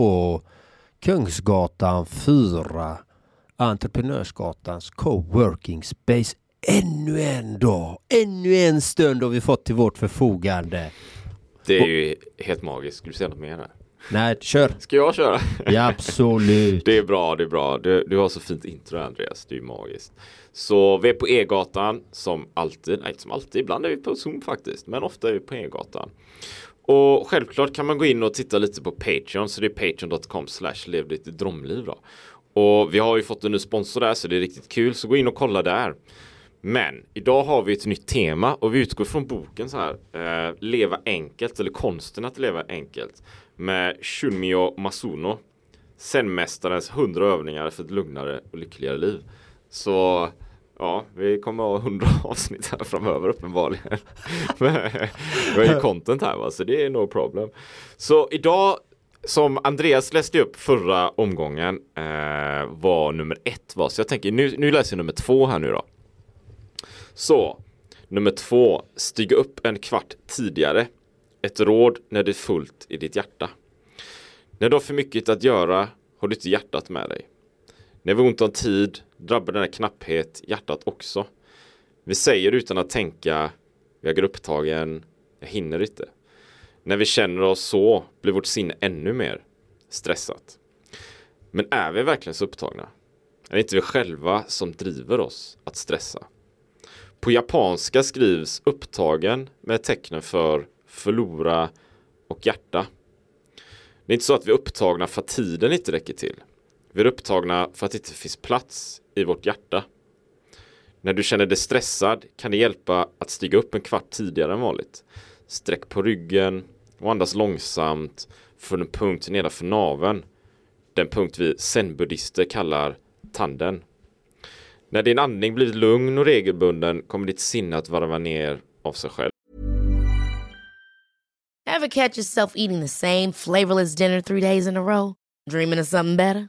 på Kungsgatan 4, Entreprenörsgatans coworking space. Ännu en dag, ännu en stund har vi fått till vårt förfogande. Det är ju helt magiskt. Skulle du säga något mer? Här? Nej, kör. Ska jag köra? Ja, absolut. det är bra, det är bra. Du, du har så fint intro Andreas. Det är ju magiskt. Så vi är på E-gatan som alltid. Nej, inte som alltid. Ibland är vi på Zoom faktiskt. Men ofta är vi på E-gatan. Och självklart kan man gå in och titta lite på Patreon. Så det är patreon.com slash lev ditt drömliv då. Och vi har ju fått en ny sponsor där så det är riktigt kul. Så gå in och kolla där. Men idag har vi ett nytt tema och vi utgår från boken så här. Eh, leva enkelt eller konsten att leva enkelt. Med Shunmyo Masuno. Zenmästarens 100 övningar för ett lugnare och lyckligare liv. Så ja, vi kommer ha 100 avsnitt här framöver uppenbarligen. vi har ju content här va, så det är no problem. Så idag som Andreas läste upp förra omgången eh, var nummer ett va? Så jag tänker nu, nu läser jag nummer två här nu då. Så, nummer två, stiga upp en kvart tidigare. Ett råd när det är fullt i ditt hjärta. När du har för mycket att göra har du inte hjärtat med dig. När vi har ont om tid drabbar denna knapphet hjärtat också. Vi säger utan att tänka, jag är upptagen, jag hinner inte. När vi känner oss så blir vårt sinne ännu mer stressat. Men är vi verkligen så upptagna? Är det inte vi själva som driver oss att stressa? På japanska skrivs upptagen med tecknen för förlora och hjärta. Det är inte så att vi är upptagna för att tiden inte räcker till. Vi är upptagna för att det inte finns plats i vårt hjärta. När du känner dig stressad kan det hjälpa att stiga upp en kvart tidigare än vanligt. Sträck på ryggen och andas långsamt från en punkt nedanför naveln. Den punkt vi zen-buddhister kallar tanden. När din andning blir lugn och regelbunden kommer ditt sinne att varva ner av sig själv. Have catch yourself eating the same flavorless dinner three days in a row? Dreaming of something better?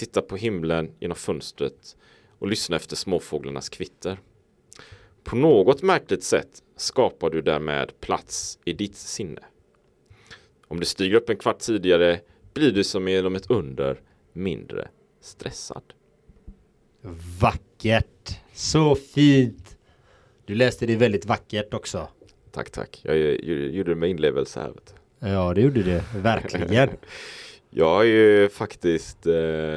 titta på himlen genom fönstret och lyssna efter småfåglarnas kvitter. På något märkligt sätt skapar du därmed plats i ditt sinne. Om du stiger upp en kvart tidigare blir du som genom ett under mindre stressad. Vackert! Så fint! Du läste det väldigt vackert också. Tack, tack. Jag gjorde det med inlevelse här. Ja, det gjorde det. Verkligen. jag har ju faktiskt eh,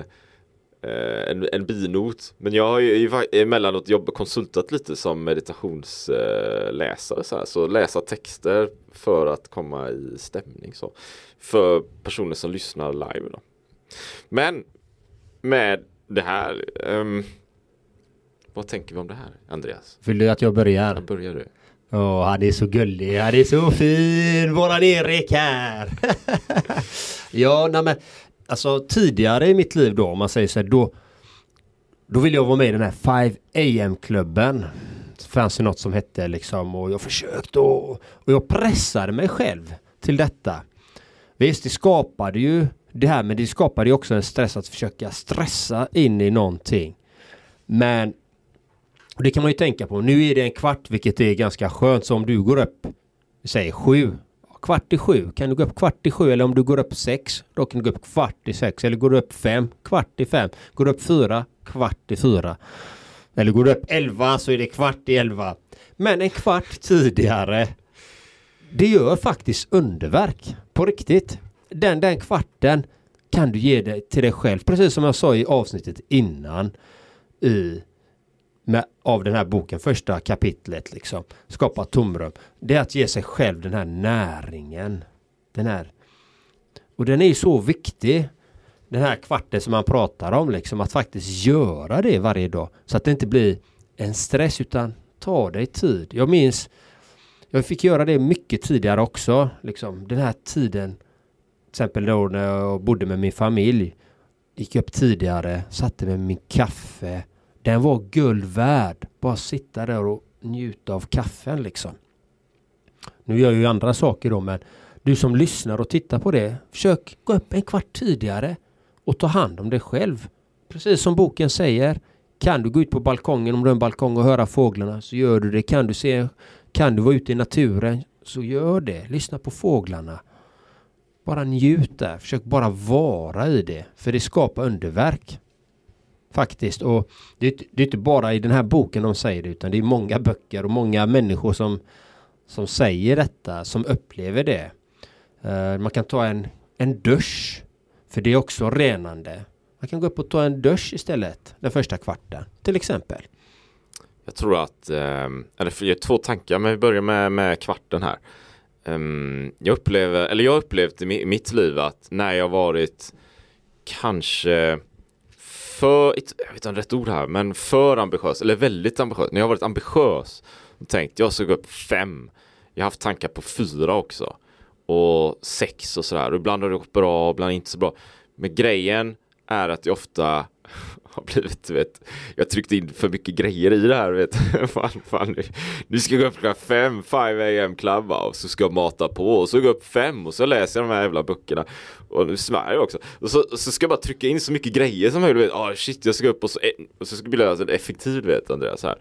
eh, en, en binot. Men jag har ju emellanåt jobbat konsultat lite som meditationsläsare så, här. så läsa texter för att komma i stämning så. För personer som lyssnar live då. Men med det här um, Vad tänker vi om det här Andreas? Vill du att jag börjar? Jag börjar du. Åh, han är så gullig, han är så fin, våran Erik här. ja, nej men alltså tidigare i mitt liv då, om man säger så här, då då ville jag vara med i den här 5 AM klubben. Det fanns ju något som hette liksom och jag försökte och, och jag pressade mig själv till detta. Visst, det skapade ju det här, men det skapade ju också en stress att försöka stressa in i någonting. Men det kan man ju tänka på. Nu är det en kvart, vilket är ganska skönt. Så om du går upp, säg sju, kvart i sju. Kan du gå upp kvart i sju eller om du går upp sex, då kan du gå upp kvart i sex. Eller går du upp fem, kvart i fem. Går du upp fyra, kvart i fyra. Eller går du upp elva så är det kvart i elva. Men en kvart tidigare, det gör faktiskt underverk. På riktigt. Den, den kvarten kan du ge dig till dig själv. Precis som jag sa i avsnittet innan. I med, av den här boken, första kapitlet liksom, skapa tomrum. Det är att ge sig själv den här näringen. Den här. Och den är ju så viktig. Den här kvarten som man pratar om liksom, att faktiskt göra det varje dag. Så att det inte blir en stress utan ta dig tid. Jag minns, jag fick göra det mycket tidigare också. Liksom, den här tiden, till exempel då när jag bodde med min familj. Gick upp tidigare, satte mig med min kaffe den var guld värd. Bara sitta där och njuta av kaffen liksom. Nu gör jag ju andra saker då men du som lyssnar och tittar på det. Försök gå upp en kvart tidigare och ta hand om dig själv. Precis som boken säger. Kan du gå ut på balkongen om du har en balkong och höra fåglarna så gör du det. Kan du se kan du vara ute i naturen så gör det. Lyssna på fåglarna. Bara njut där. Försök bara vara i det. För det skapar underverk. Faktiskt. Och det är, det är inte bara i den här boken de säger det utan det är många böcker och många människor som, som säger detta, som upplever det. Uh, man kan ta en, en dusch. För det är också renande. Man kan gå upp och ta en dusch istället den första kvarten till exempel. Jag tror att, ehm, eller jag har två tankar men vi börjar med, med kvarten här. Um, jag upplever, eller jag har upplevt i mitt liv att när jag varit kanske för, jag vet inte om rätt ord här, men för ambitiös, eller väldigt ambitiös. När jag har varit ambitiös och tänkt jag ska gå upp fem. Jag har haft tankar på fyra också. Och sex och sådär. Och ibland har det gått bra, ibland inte så bra. Men grejen är att jag ofta har blivit, du vet, jag tryckte in för mycket grejer i det här, vet. fan, fan, nu, ska jag gå upp klockan fem, 5 am club och så ska jag mata på och så gå upp fem och så läser jag de här jävla böckerna. Och nu svär jag också. Och så, och så ska jag bara trycka in så mycket grejer som möjligt. Ah oh, shit, jag ska upp och så, eh, och så ska jag bli alltså effektiv, vet Andreas här.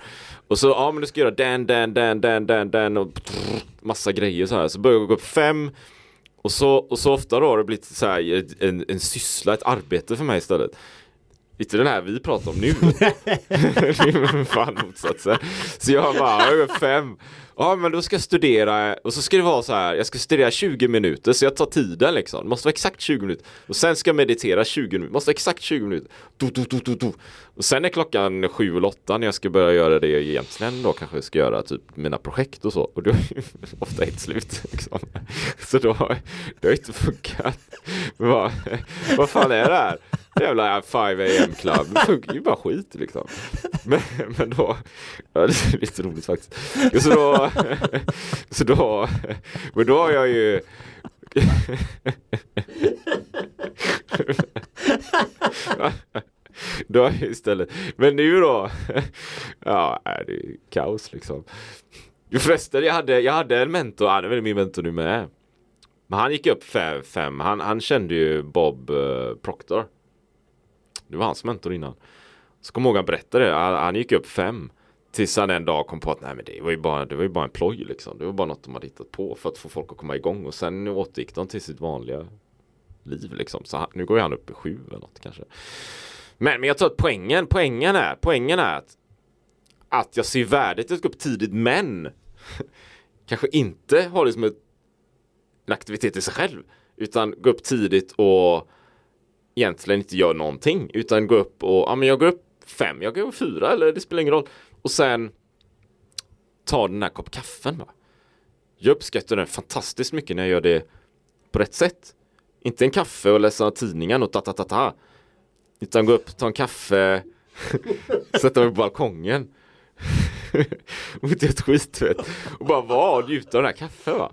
Och så, ja ah, men du ska göra den, den, den, den, den, den och massa grejer så här. Så börjar jag gå upp fem och så, och så ofta då har det blivit så här en, en syssla, ett arbete för mig istället. Inte den här vi pratar om nu. det är fan motsatsen. Så jag bara, fem. Ja men då ska jag studera och så ska det vara så här, jag ska studera 20 minuter så jag tar tiden liksom. Det måste vara exakt 20 minuter. Och sen ska jag meditera 20 minuter, måste vara exakt 20 minuter. Do, do, do, do, do. Och sen är klockan 7 eller 8 när jag ska börja göra det jag egentligen då kanske ska göra typ mina projekt och så. Och då är det ofta helt slut. Liksom. Så då har det inte funkat. vad, vad fan är det här? Jävla 5 am club. Det funkar ju bara skit liksom. Men, men då, ja, det är lite roligt faktiskt. Så då, så då, men då har jag ju då istället, men nu då, ja det är kaos liksom. Förresten, jag hade, jag hade en mentor, han är väl min mentor nu med. Men han gick upp fem, fem. Han, han kände ju Bob uh, Proctor. Det var hans mentor innan. Så kom ihåg han berättade det. Han, han gick upp fem. Tills han en dag kom på att nej men det var ju bara, det var ju bara en ploj liksom. Det var bara något de hade hittat på för att få folk att komma igång. Och sen återgick de till sitt vanliga liv liksom. Så han, nu går ju han upp i sju eller något kanske. Men, men jag tror att poängen, poängen är, poängen är att, att jag ser värdet i att gå upp tidigt men kanske inte har det som ett, en aktivitet i sig själv. Utan gå upp tidigt och egentligen inte gör någonting utan gå upp och, ja men jag går upp fem, jag går upp fyra eller det spelar ingen roll. Och sen ta den här kopp kaffen va. Jag uppskattar den fantastiskt mycket när jag gör det på rätt sätt. Inte en kaffe och läsa tidningen och ta ta ta ta. Utan gå upp, ta en kaffe, sätta mig på balkongen och inte ett skit vet. Och bara vara och njuta av den här kaffen va.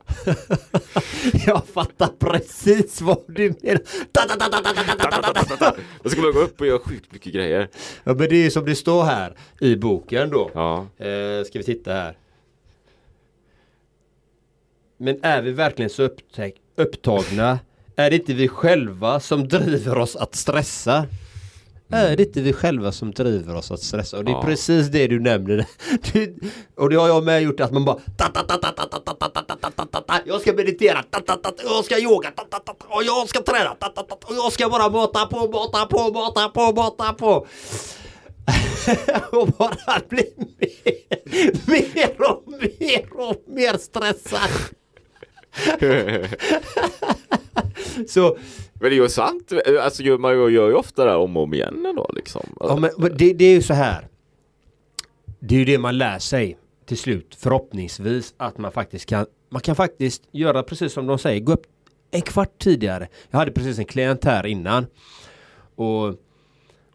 Jag fattar precis vad du menar. Då ska man gå upp och göra sjukt mycket grejer. Ja men det är som det står här i boken då. Ja. Eh, ska vi titta här. Men är vi verkligen så upptagna? Är det inte vi själva som driver oss att stressa? Är det inte vi själva som driver oss att stressa? Och det är ja. precis det du nämner och det har jag med gjort att man bara Jag ska meditera, jag ska yoga, och jag ska träna, och jag ska bara mata på, mata på, mata på, mata på. och bara bli mer, mer och mer och mer stressad. så men det är ju sant. Alltså man gör ju ofta det här om och om igen ändå liksom. Ja, men men det, det är ju så här. Det är ju det man lär sig till slut förhoppningsvis att man faktiskt kan man kan faktiskt göra precis som de säger gå upp en kvart tidigare. Jag hade precis en klient här innan och,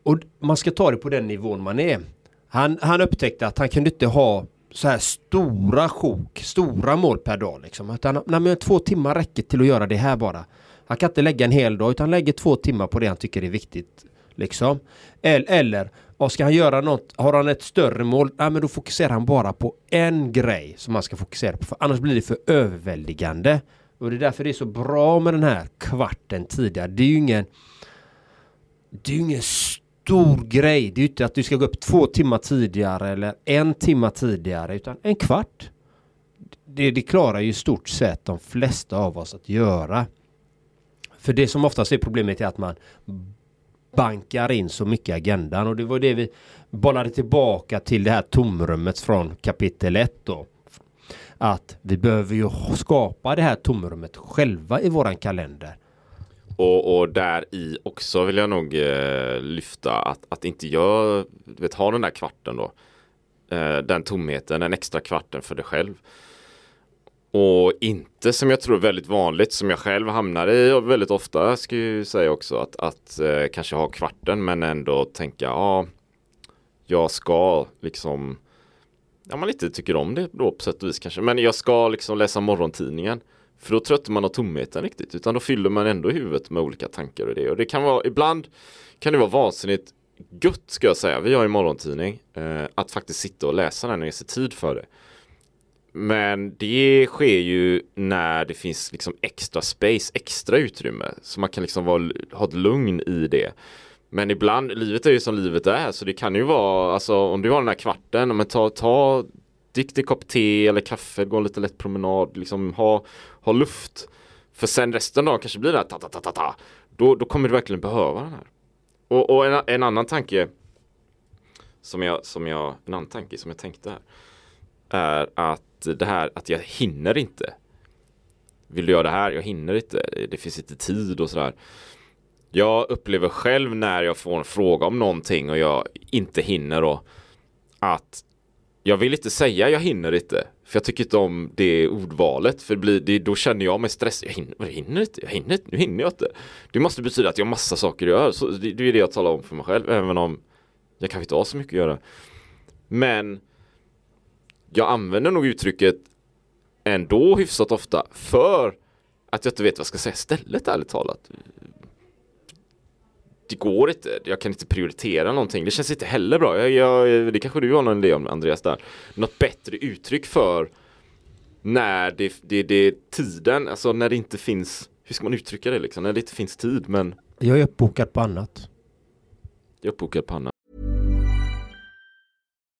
och man ska ta det på den nivån man är. Han, han upptäckte att han kunde inte ha så här stora sjok, stora mål per dag liksom. Utan, nej, men två timmar räcker till att göra det här bara. Han kan inte lägga en hel dag utan lägger två timmar på det han tycker är viktigt. Liksom. Eller, och ska han göra något, har han ett större mål, nej, men då fokuserar han bara på en grej som han ska fokusera på. För annars blir det för överväldigande. Och det är därför det är så bra med den här kvarten tidigare. Det är ju ingen det är ju ingen stor grej. Det är ju inte att du ska gå upp två timmar tidigare eller en timme tidigare utan en kvart. Det, det klarar ju i stort sett de flesta av oss att göra. För det som oftast är problemet är att man bankar in så mycket i agendan och det var det vi bollade tillbaka till det här tomrummet från kapitel 1 då. Att vi behöver ju skapa det här tomrummet själva i våran kalender. Och, och där i också vill jag nog eh, lyfta att, att inte jag vet, ha den där kvarten då. Eh, den tomheten, den extra kvarten för dig själv. Och inte som jag tror är väldigt vanligt som jag själv hamnar i och väldigt ofta ska jag säga också att, att eh, kanske ha kvarten men ändå tänka ja jag ska liksom ja man lite tycker om det då på sätt och vis kanske. Men jag ska liksom läsa morgontidningen för då tröttar man av tomheten riktigt utan då fyller man ändå huvudet med olika tankar och det och det kan vara ibland kan det vara vansinnigt gött ska jag säga. Vi har ju morgontidning eh, att faktiskt sitta och läsa den och ge sig tid för det men det sker ju när det finns liksom extra space, extra utrymme. Så man kan liksom vara, ha ett lugn i det. Men ibland, livet är ju som livet är. Så det kan ju vara, alltså om du har den här kvarten, men ta, ta dick kopp te eller kaffe, gå en lite lätt promenad, liksom ha, ha luft. För sen resten av dagen kanske blir det här ta, ta, ta, ta, ta. Då, då kommer du verkligen behöva den här. Och, och en, en annan tanke som jag, som jag, en annan tanke som jag tänkte här är att att det här att jag hinner inte. Vill du göra det här? Jag hinner inte. Det finns inte tid och sådär. Jag upplever själv när jag får en fråga om någonting och jag inte hinner då att jag vill inte säga jag hinner inte. För jag tycker inte om det ordvalet. För det blir, det, då känner jag mig stressad. Jag hinner, jag hinner inte. Jag hinner inte. Nu hinner jag inte. Det måste betyda att jag har massa saker att göra. Så det, det är det jag talar om för mig själv. Även om jag kanske inte har så mycket att göra. Men jag använder nog uttrycket ändå hyfsat ofta för att jag inte vet vad jag ska säga istället ärligt talat. Det går inte, jag kan inte prioritera någonting. Det känns inte heller bra. Jag, jag, det kanske du har någon idé om Andreas där. Något bättre uttryck för när det, det, det tiden, alltså när det inte finns, hur ska man uttrycka det liksom? När det inte finns tid men Jag är uppbokad på annat. jag är uppbokad på annat.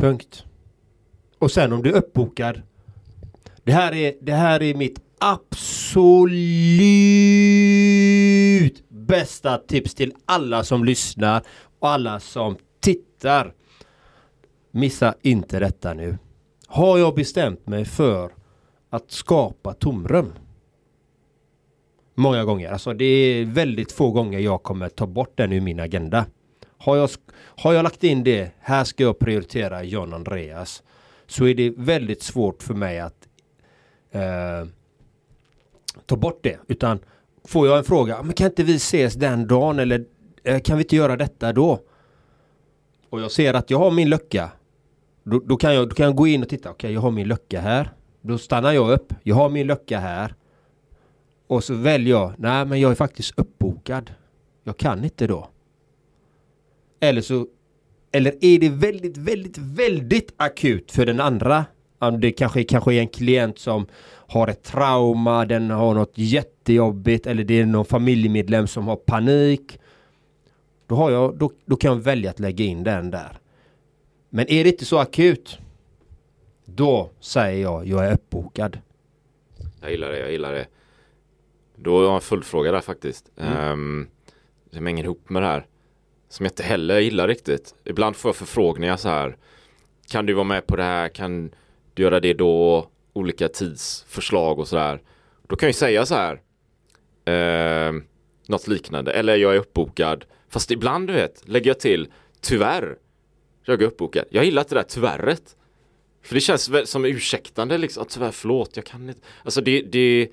Punkt. Och sen om du är uppbokad. Det här är, det här är mitt absolut bästa tips till alla som lyssnar och alla som tittar. Missa inte detta nu. Har jag bestämt mig för att skapa tomrum? Många gånger. Alltså det är väldigt få gånger jag kommer ta bort den ur min agenda. Har jag, har jag lagt in det, här ska jag prioritera John Andreas. Så är det väldigt svårt för mig att eh, ta bort det. Utan får jag en fråga, ah, men kan inte vi ses den dagen eller eh, kan vi inte göra detta då? Och jag ser att jag har min lucka. Då, då, kan, jag, då kan jag gå in och titta, okej okay, jag har min lucka här. Då stannar jag upp, jag har min lucka här. Och så väljer jag, nej men jag är faktiskt uppbokad. Jag kan inte då. Eller så eller är det väldigt, väldigt, väldigt akut för den andra? Det kanske, kanske är en klient som har ett trauma, den har något jättejobbigt eller det är någon familjemedlem som har panik. Då, har jag, då, då kan jag välja att lägga in den där. Men är det inte så akut? Då säger jag, jag är uppbokad. Jag gillar det, jag gillar det. Då har jag en följdfråga där faktiskt. Mm. Um, som hänger ihop med det här. Som jag inte heller gillar riktigt. Ibland får jag förfrågningar så här. Kan du vara med på det här? Kan du göra det då? Olika tidsförslag och sådär. Då kan jag säga så här. Eh, något liknande. Eller jag är uppbokad. Fast ibland du vet, lägger jag till tyvärr. Jag är uppbokad. Jag gillar inte det där tyvärret. För det känns som ursäktande liksom. Tyvärr, förlåt, jag kan inte. Alltså det, det,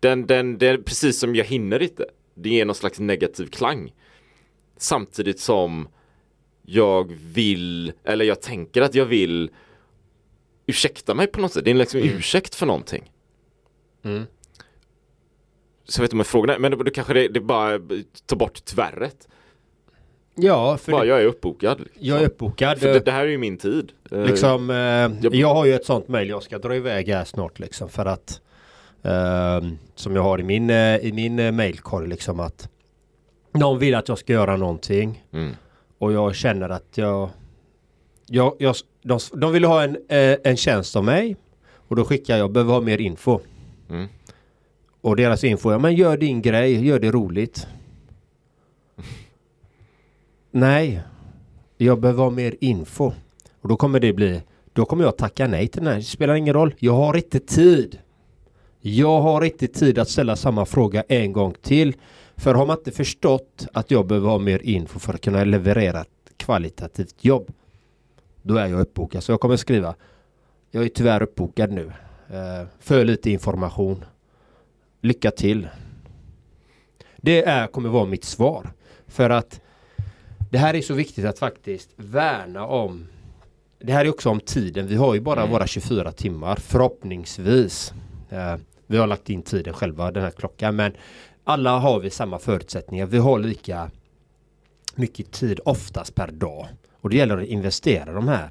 den, den, det är precis som jag hinner inte. Det ger någon slags negativ klang. Samtidigt som jag vill, eller jag tänker att jag vill ursäkta mig på något sätt. Det är liksom en ursäkt för någonting. Mm. Så jag vet inte om jag frågar, men då kanske det, det bara tar bort tvärret. Ja, för bara, det, jag är uppbokad. Liksom. Jag är uppbokad. För det, det, här är ju min tid. Eh, liksom, eh, jag, jag, har ju ett sånt mail jag ska dra iväg här snart liksom för att eh, som jag har i min, eh, i min eh, mailkorg liksom att någon vill att jag ska göra någonting. Mm. Och jag känner att jag... jag, jag de, de vill ha en, eh, en tjänst av mig. Och då skickar jag, behöver ha mer info. Mm. Och deras info, ja men gör din grej, gör det roligt. nej, jag behöver ha mer info. Och då kommer det bli, då kommer jag tacka nej till den här. Det spelar ingen roll, jag har inte tid. Jag har inte tid att ställa samma fråga en gång till. För har man inte förstått att jag behöver ha mer info för att kunna leverera ett kvalitativt jobb. Då är jag uppbokad. Så jag kommer skriva. Jag är tyvärr uppbokad nu. Eh, för lite information. Lycka till. Det är, kommer vara mitt svar. För att det här är så viktigt att faktiskt värna om. Det här är också om tiden. Vi har ju bara mm. våra 24 timmar förhoppningsvis. Eh, vi har lagt in tiden själva den här klockan men alla har vi samma förutsättningar. Vi har lika mycket tid oftast per dag. Och det gäller att investera de här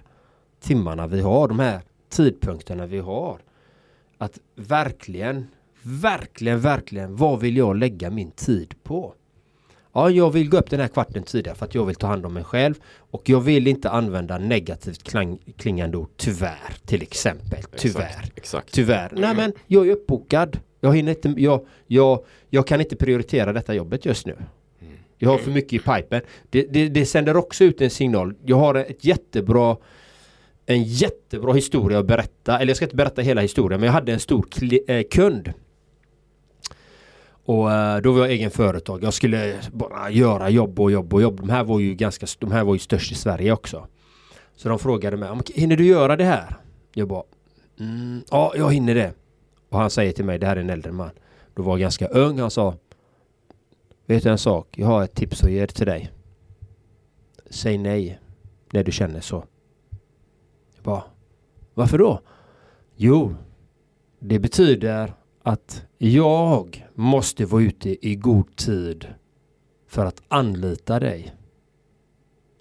timmarna vi har, de här tidpunkterna vi har. Att verkligen, verkligen, verkligen, vad vill jag lägga min tid på? Ja, jag vill gå upp den här kvarten tidigare för att jag vill ta hand om mig själv. Och jag vill inte använda negativt klang, klingande ord, tyvärr, till exempel. Tyvärr. Exakt, exakt. Tyvärr. Nej men, jag är uppbokad. Jag hinner inte, jag, jag, jag kan inte prioritera detta jobbet just nu. Mm. Jag har för mycket i pipen. Det, det, det sänder också ut en signal. Jag har ett jättebra en jättebra historia att berätta. Eller jag ska inte berätta hela historien men jag hade en stor äh, kund. Och äh, då var jag egen företag. Jag skulle bara göra jobb och jobb och jobb. De här var ju ganska, de här var ju störst i Sverige också. Så de frågade mig, hinner du göra det här? Jag bara, mm, ja jag hinner det. Och han säger till mig, det här är en äldre man. Då var jag ganska ung. Han sa, vet du en sak? Jag har ett tips att ge till dig. Säg nej när du känner så. Jag bara, varför då? Jo, det betyder att jag måste vara ute i god tid för att anlita dig.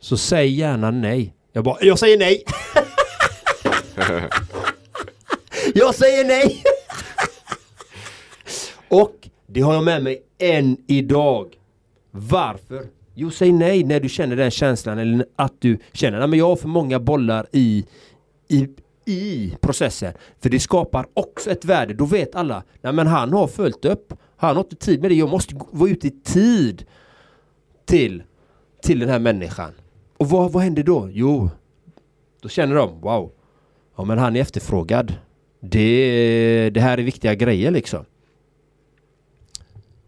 Så säg gärna nej. Jag bara, jag säger nej! jag säger nej! Och det har jag med mig än idag. Varför? Jo, säg nej när du känner den känslan eller att du känner att jag har för många bollar i, i i processen. För det skapar också ett värde. Då vet alla, nej men han har följt upp. Han har inte tid med det. Jag måste vara ute i tid till, till den här människan. Och vad, vad händer då? Jo, då känner de, wow, ja men han är efterfrågad. Det, det här är viktiga grejer liksom.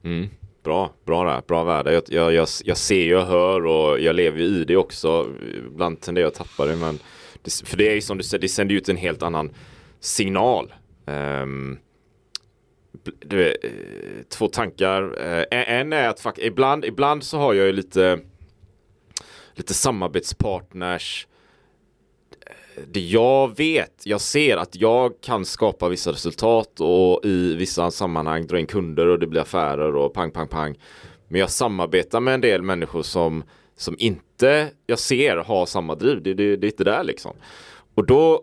Mm. Bra, bra där, bra värde. Jag, jag, jag, jag ser, jag hör och jag lever ju i det också. Ibland tenderar jag att tappa det men det, För det är ju som du säger, det sänder ut en helt annan signal. Um, du, eh, två tankar. Eh, en är att fuck, ibland, ibland så har jag ju lite lite samarbetspartners det jag vet, jag ser att jag kan skapa vissa resultat och i vissa sammanhang dra in kunder och det blir affärer och pang, pang, pang. Men jag samarbetar med en del människor som, som inte jag ser har samma driv. Det, det, det är inte där liksom. Och då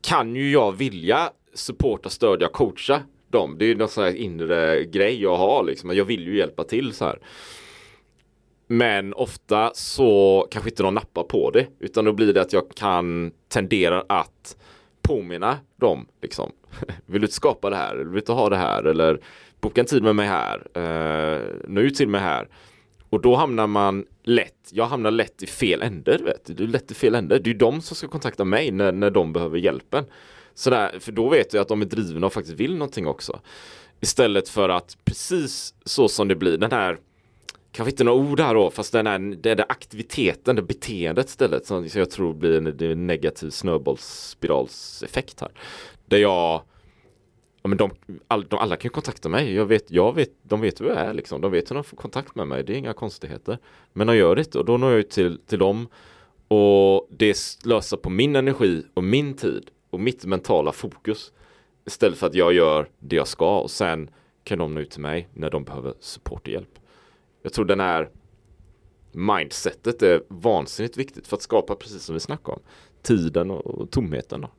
kan ju jag vilja supporta, stödja, coacha dem. Det är någon sån här inre grej jag har liksom. Jag vill ju hjälpa till så här. Men ofta så kanske inte de nappar på det utan då blir det att jag kan tendera att påminna dem liksom. Vill du inte skapa det här? Vill du inte ha det här? Eller boka en tid med mig här. Uh, nå ut till mig här. Och då hamnar man lätt, jag hamnar lätt i fel änder. vet. Du är lätt i fel änder. Det är de som ska kontakta mig när, när de behöver hjälpen. Sådär, för då vet jag att de är drivna och faktiskt vill någonting också. Istället för att precis så som det blir, den här kanske inte några ord här då, fast den här, det är aktiviteten, det beteendet istället som jag tror blir en, en negativ snöbollsspiralseffekt här. Där jag Ja, men de, all, de, alla kan ju kontakta mig. Jag vet, jag vet, de vet hur jag är liksom. De vet hur de får kontakt med mig. Det är inga konstigheter. Men de gör det inte och då når jag ju till, till dem. Och det löser på min energi och min tid och mitt mentala fokus. Istället för att jag gör det jag ska och sen kan de nå ut till mig när de behöver support och hjälp. Jag tror den här mindsetet är vansinnigt viktigt för att skapa precis som vi snackade om. Tiden och tomheten. Då.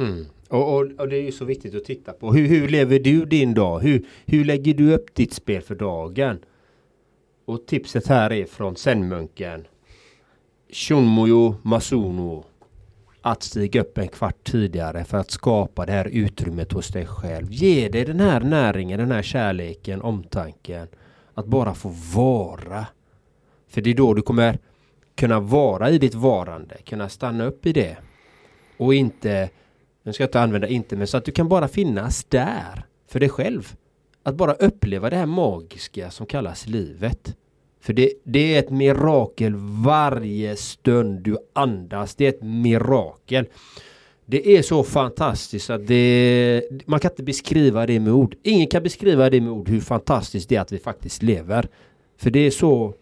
Mm. Och, och, och, det är ju så viktigt att titta på. Hur, hur lever du din dag? Hur, hur lägger du upp ditt spel för dagen? Och tipset här är från Zenmunken. Shunmoyo Masuno. Att stiga upp en kvart tidigare för att skapa det här utrymmet hos dig själv. Ge dig den här näringen, den här kärleken, omtanken. Att bara få vara. För det är då du kommer kunna vara i ditt varande, kunna stanna upp i det. Och inte, nu ska jag inte använda inte, men så att du kan bara finnas där för dig själv. Att bara uppleva det här magiska som kallas livet. För det, det är ett mirakel varje stund du andas. Det är ett mirakel. Det är så fantastiskt att det, man kan inte beskriva det med ord. Ingen kan beskriva det med ord hur fantastiskt det är att vi faktiskt lever. För det är så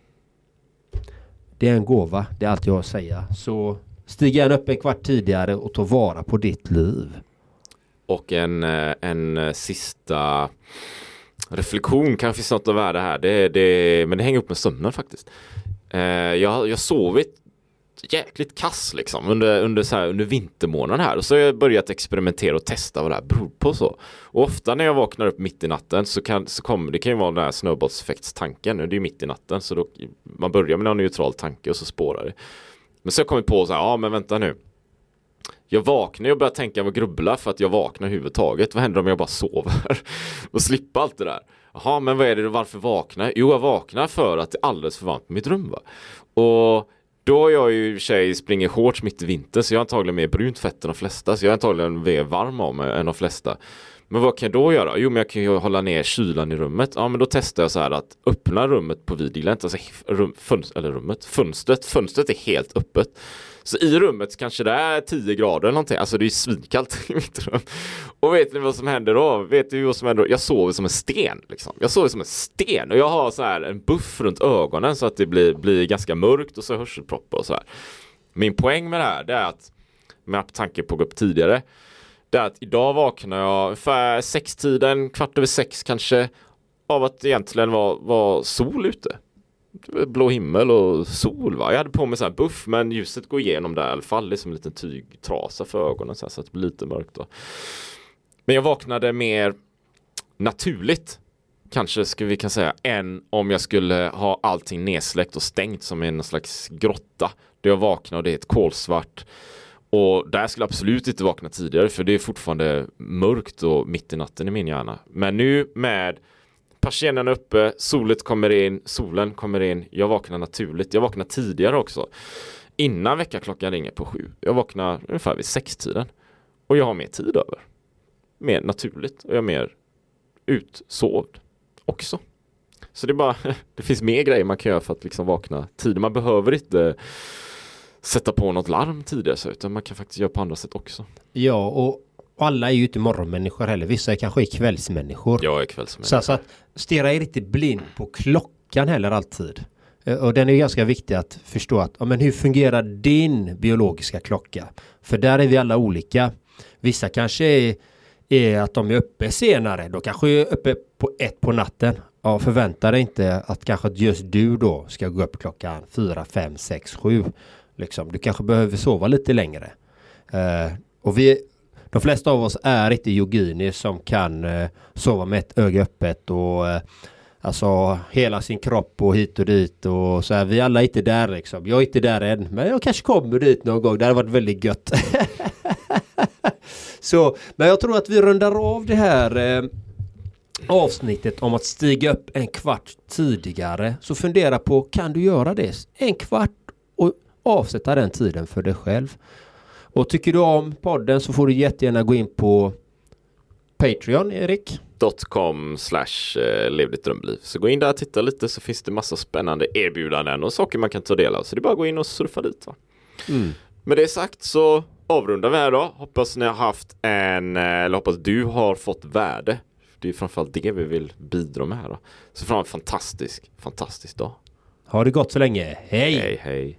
Det är en gåva, det är allt jag har att säga. Så stig gärna upp en kvart tidigare och ta vara på ditt liv. Och en, eh, en eh, sista reflektion kanske finns något av värde här. Det, det, men det hänger upp med sömnen faktiskt. Eh, jag har jäkligt kass liksom under, under, så här, under vintermånaden här och så har jag börjat experimentera och testa vad det här beror på så. Och ofta när jag vaknar upp mitt i natten så kan så kommer det kan ju vara den här snöbollseffektstanken. Det är ju mitt i natten så då man börjar med en neutral tanke och så spårar det. Men så har jag kommit på så här, ja men vänta nu. Jag vaknar och börjar tänka och grubbla för att jag vaknar överhuvudtaget. Vad händer om jag bara sover? och slippa allt det där. Jaha, men vad är det då, varför vaknar? Jo, jag vaknar för att det är alldeles för varmt på mitt rum. Va? Och då har jag ju i och för sig springer shorts mitt i vintern så jag har antagligen mer brunt fett än de flesta. Så jag är antagligen mer varm av mig än de flesta. Men vad kan jag då göra? Jo men jag kan ju hålla ner kylan i rummet. Ja men då testar jag så här att öppna rummet på videoglänt. Alltså rum, fönst, eller rummet, fönstret. Fönstret är helt öppet. Så i rummet kanske det är 10 grader eller någonting. Alltså det är svinkallt i mitt rum. Och vet ni vad som händer då? Vet ni vad som händer då? Jag sover som en sten. Liksom. Jag sover som en sten. Och jag har så här en buff runt ögonen så att det blir, blir ganska mörkt och så hörselproppar och så här. Min poäng med det här det är att, med tanke på att gå upp tidigare, det är att idag vaknar jag ungefär sextiden, kvart över sex kanske, av att det egentligen var, var sol ute blå himmel och sol va. Jag hade på mig så här buff men ljuset går igenom där i alla fall. Det är som en liten tygtrasa för ögonen så, här, så att det blir lite mörkt då. Men jag vaknade mer naturligt kanske skulle vi kan säga än om jag skulle ha allting nedsläckt och stängt som i någon slags grotta. Där jag vaknar och det är ett kolsvart Och där skulle jag absolut inte vakna tidigare för det är fortfarande mörkt och mitt i natten i min hjärna. Men nu med persiennen uppe, solet kommer in, solen kommer in, jag vaknar naturligt. Jag vaknar tidigare också. Innan väckarklockan ringer på sju. Jag vaknar ungefär vid sextiden. Och jag har mer tid över. Mer naturligt och jag är mer utsovd också. Så det är bara, det finns mer grejer man kan göra för att liksom vakna tidigt. Man behöver inte sätta på något larm tidigare så, utan man kan faktiskt göra på andra sätt också. Ja, och alla är ju inte morgonmänniskor heller. Vissa är kanske är kvällsmänniskor. Jag är Så, kvällsmänniska. så att stirra er inte blind på klockan heller alltid. Eh, Och den är ganska viktig att förstå att, ja, men hur fungerar din biologiska klocka? För där är vi alla olika. Vissa kanske är, är att de är uppe senare. De kanske är uppe på ett på natten. Ja, förvänta dig inte att kanske just du då ska gå upp klockan fyra, fem, sex, sju. Liksom. Du kanske behöver sova lite längre. Eh, och vi, de flesta av oss är inte yogini som kan eh, sova med ett öga öppet och eh, alltså hela sin kropp och hit och dit och så här. Vi alla är inte där liksom. Jag är inte där än, men jag kanske kommer dit någon gång. Det hade varit väldigt gött. så, men jag tror att vi rundar av det här eh, avsnittet om att stiga upp en kvart tidigare. Så fundera på, kan du göra det? En kvart och avsätta den tiden för dig själv. Och tycker du om podden så får du jättegärna gå in på Patreon, Erik. .com slash eh, lev ditt drömliv. Så gå in där och titta lite så finns det massa spännande erbjudanden och saker man kan ta del av. Så det är bara att gå in och surfa dit. Va? Med det sagt så avrundar vi här då. Hoppas ni har haft en, eh, eller hoppas du har fått värde. Det är framförallt det vi vill bidra med här då. Så fram en fantastisk, fantastisk dag. Ha det gott så länge. Hej! Hej hej.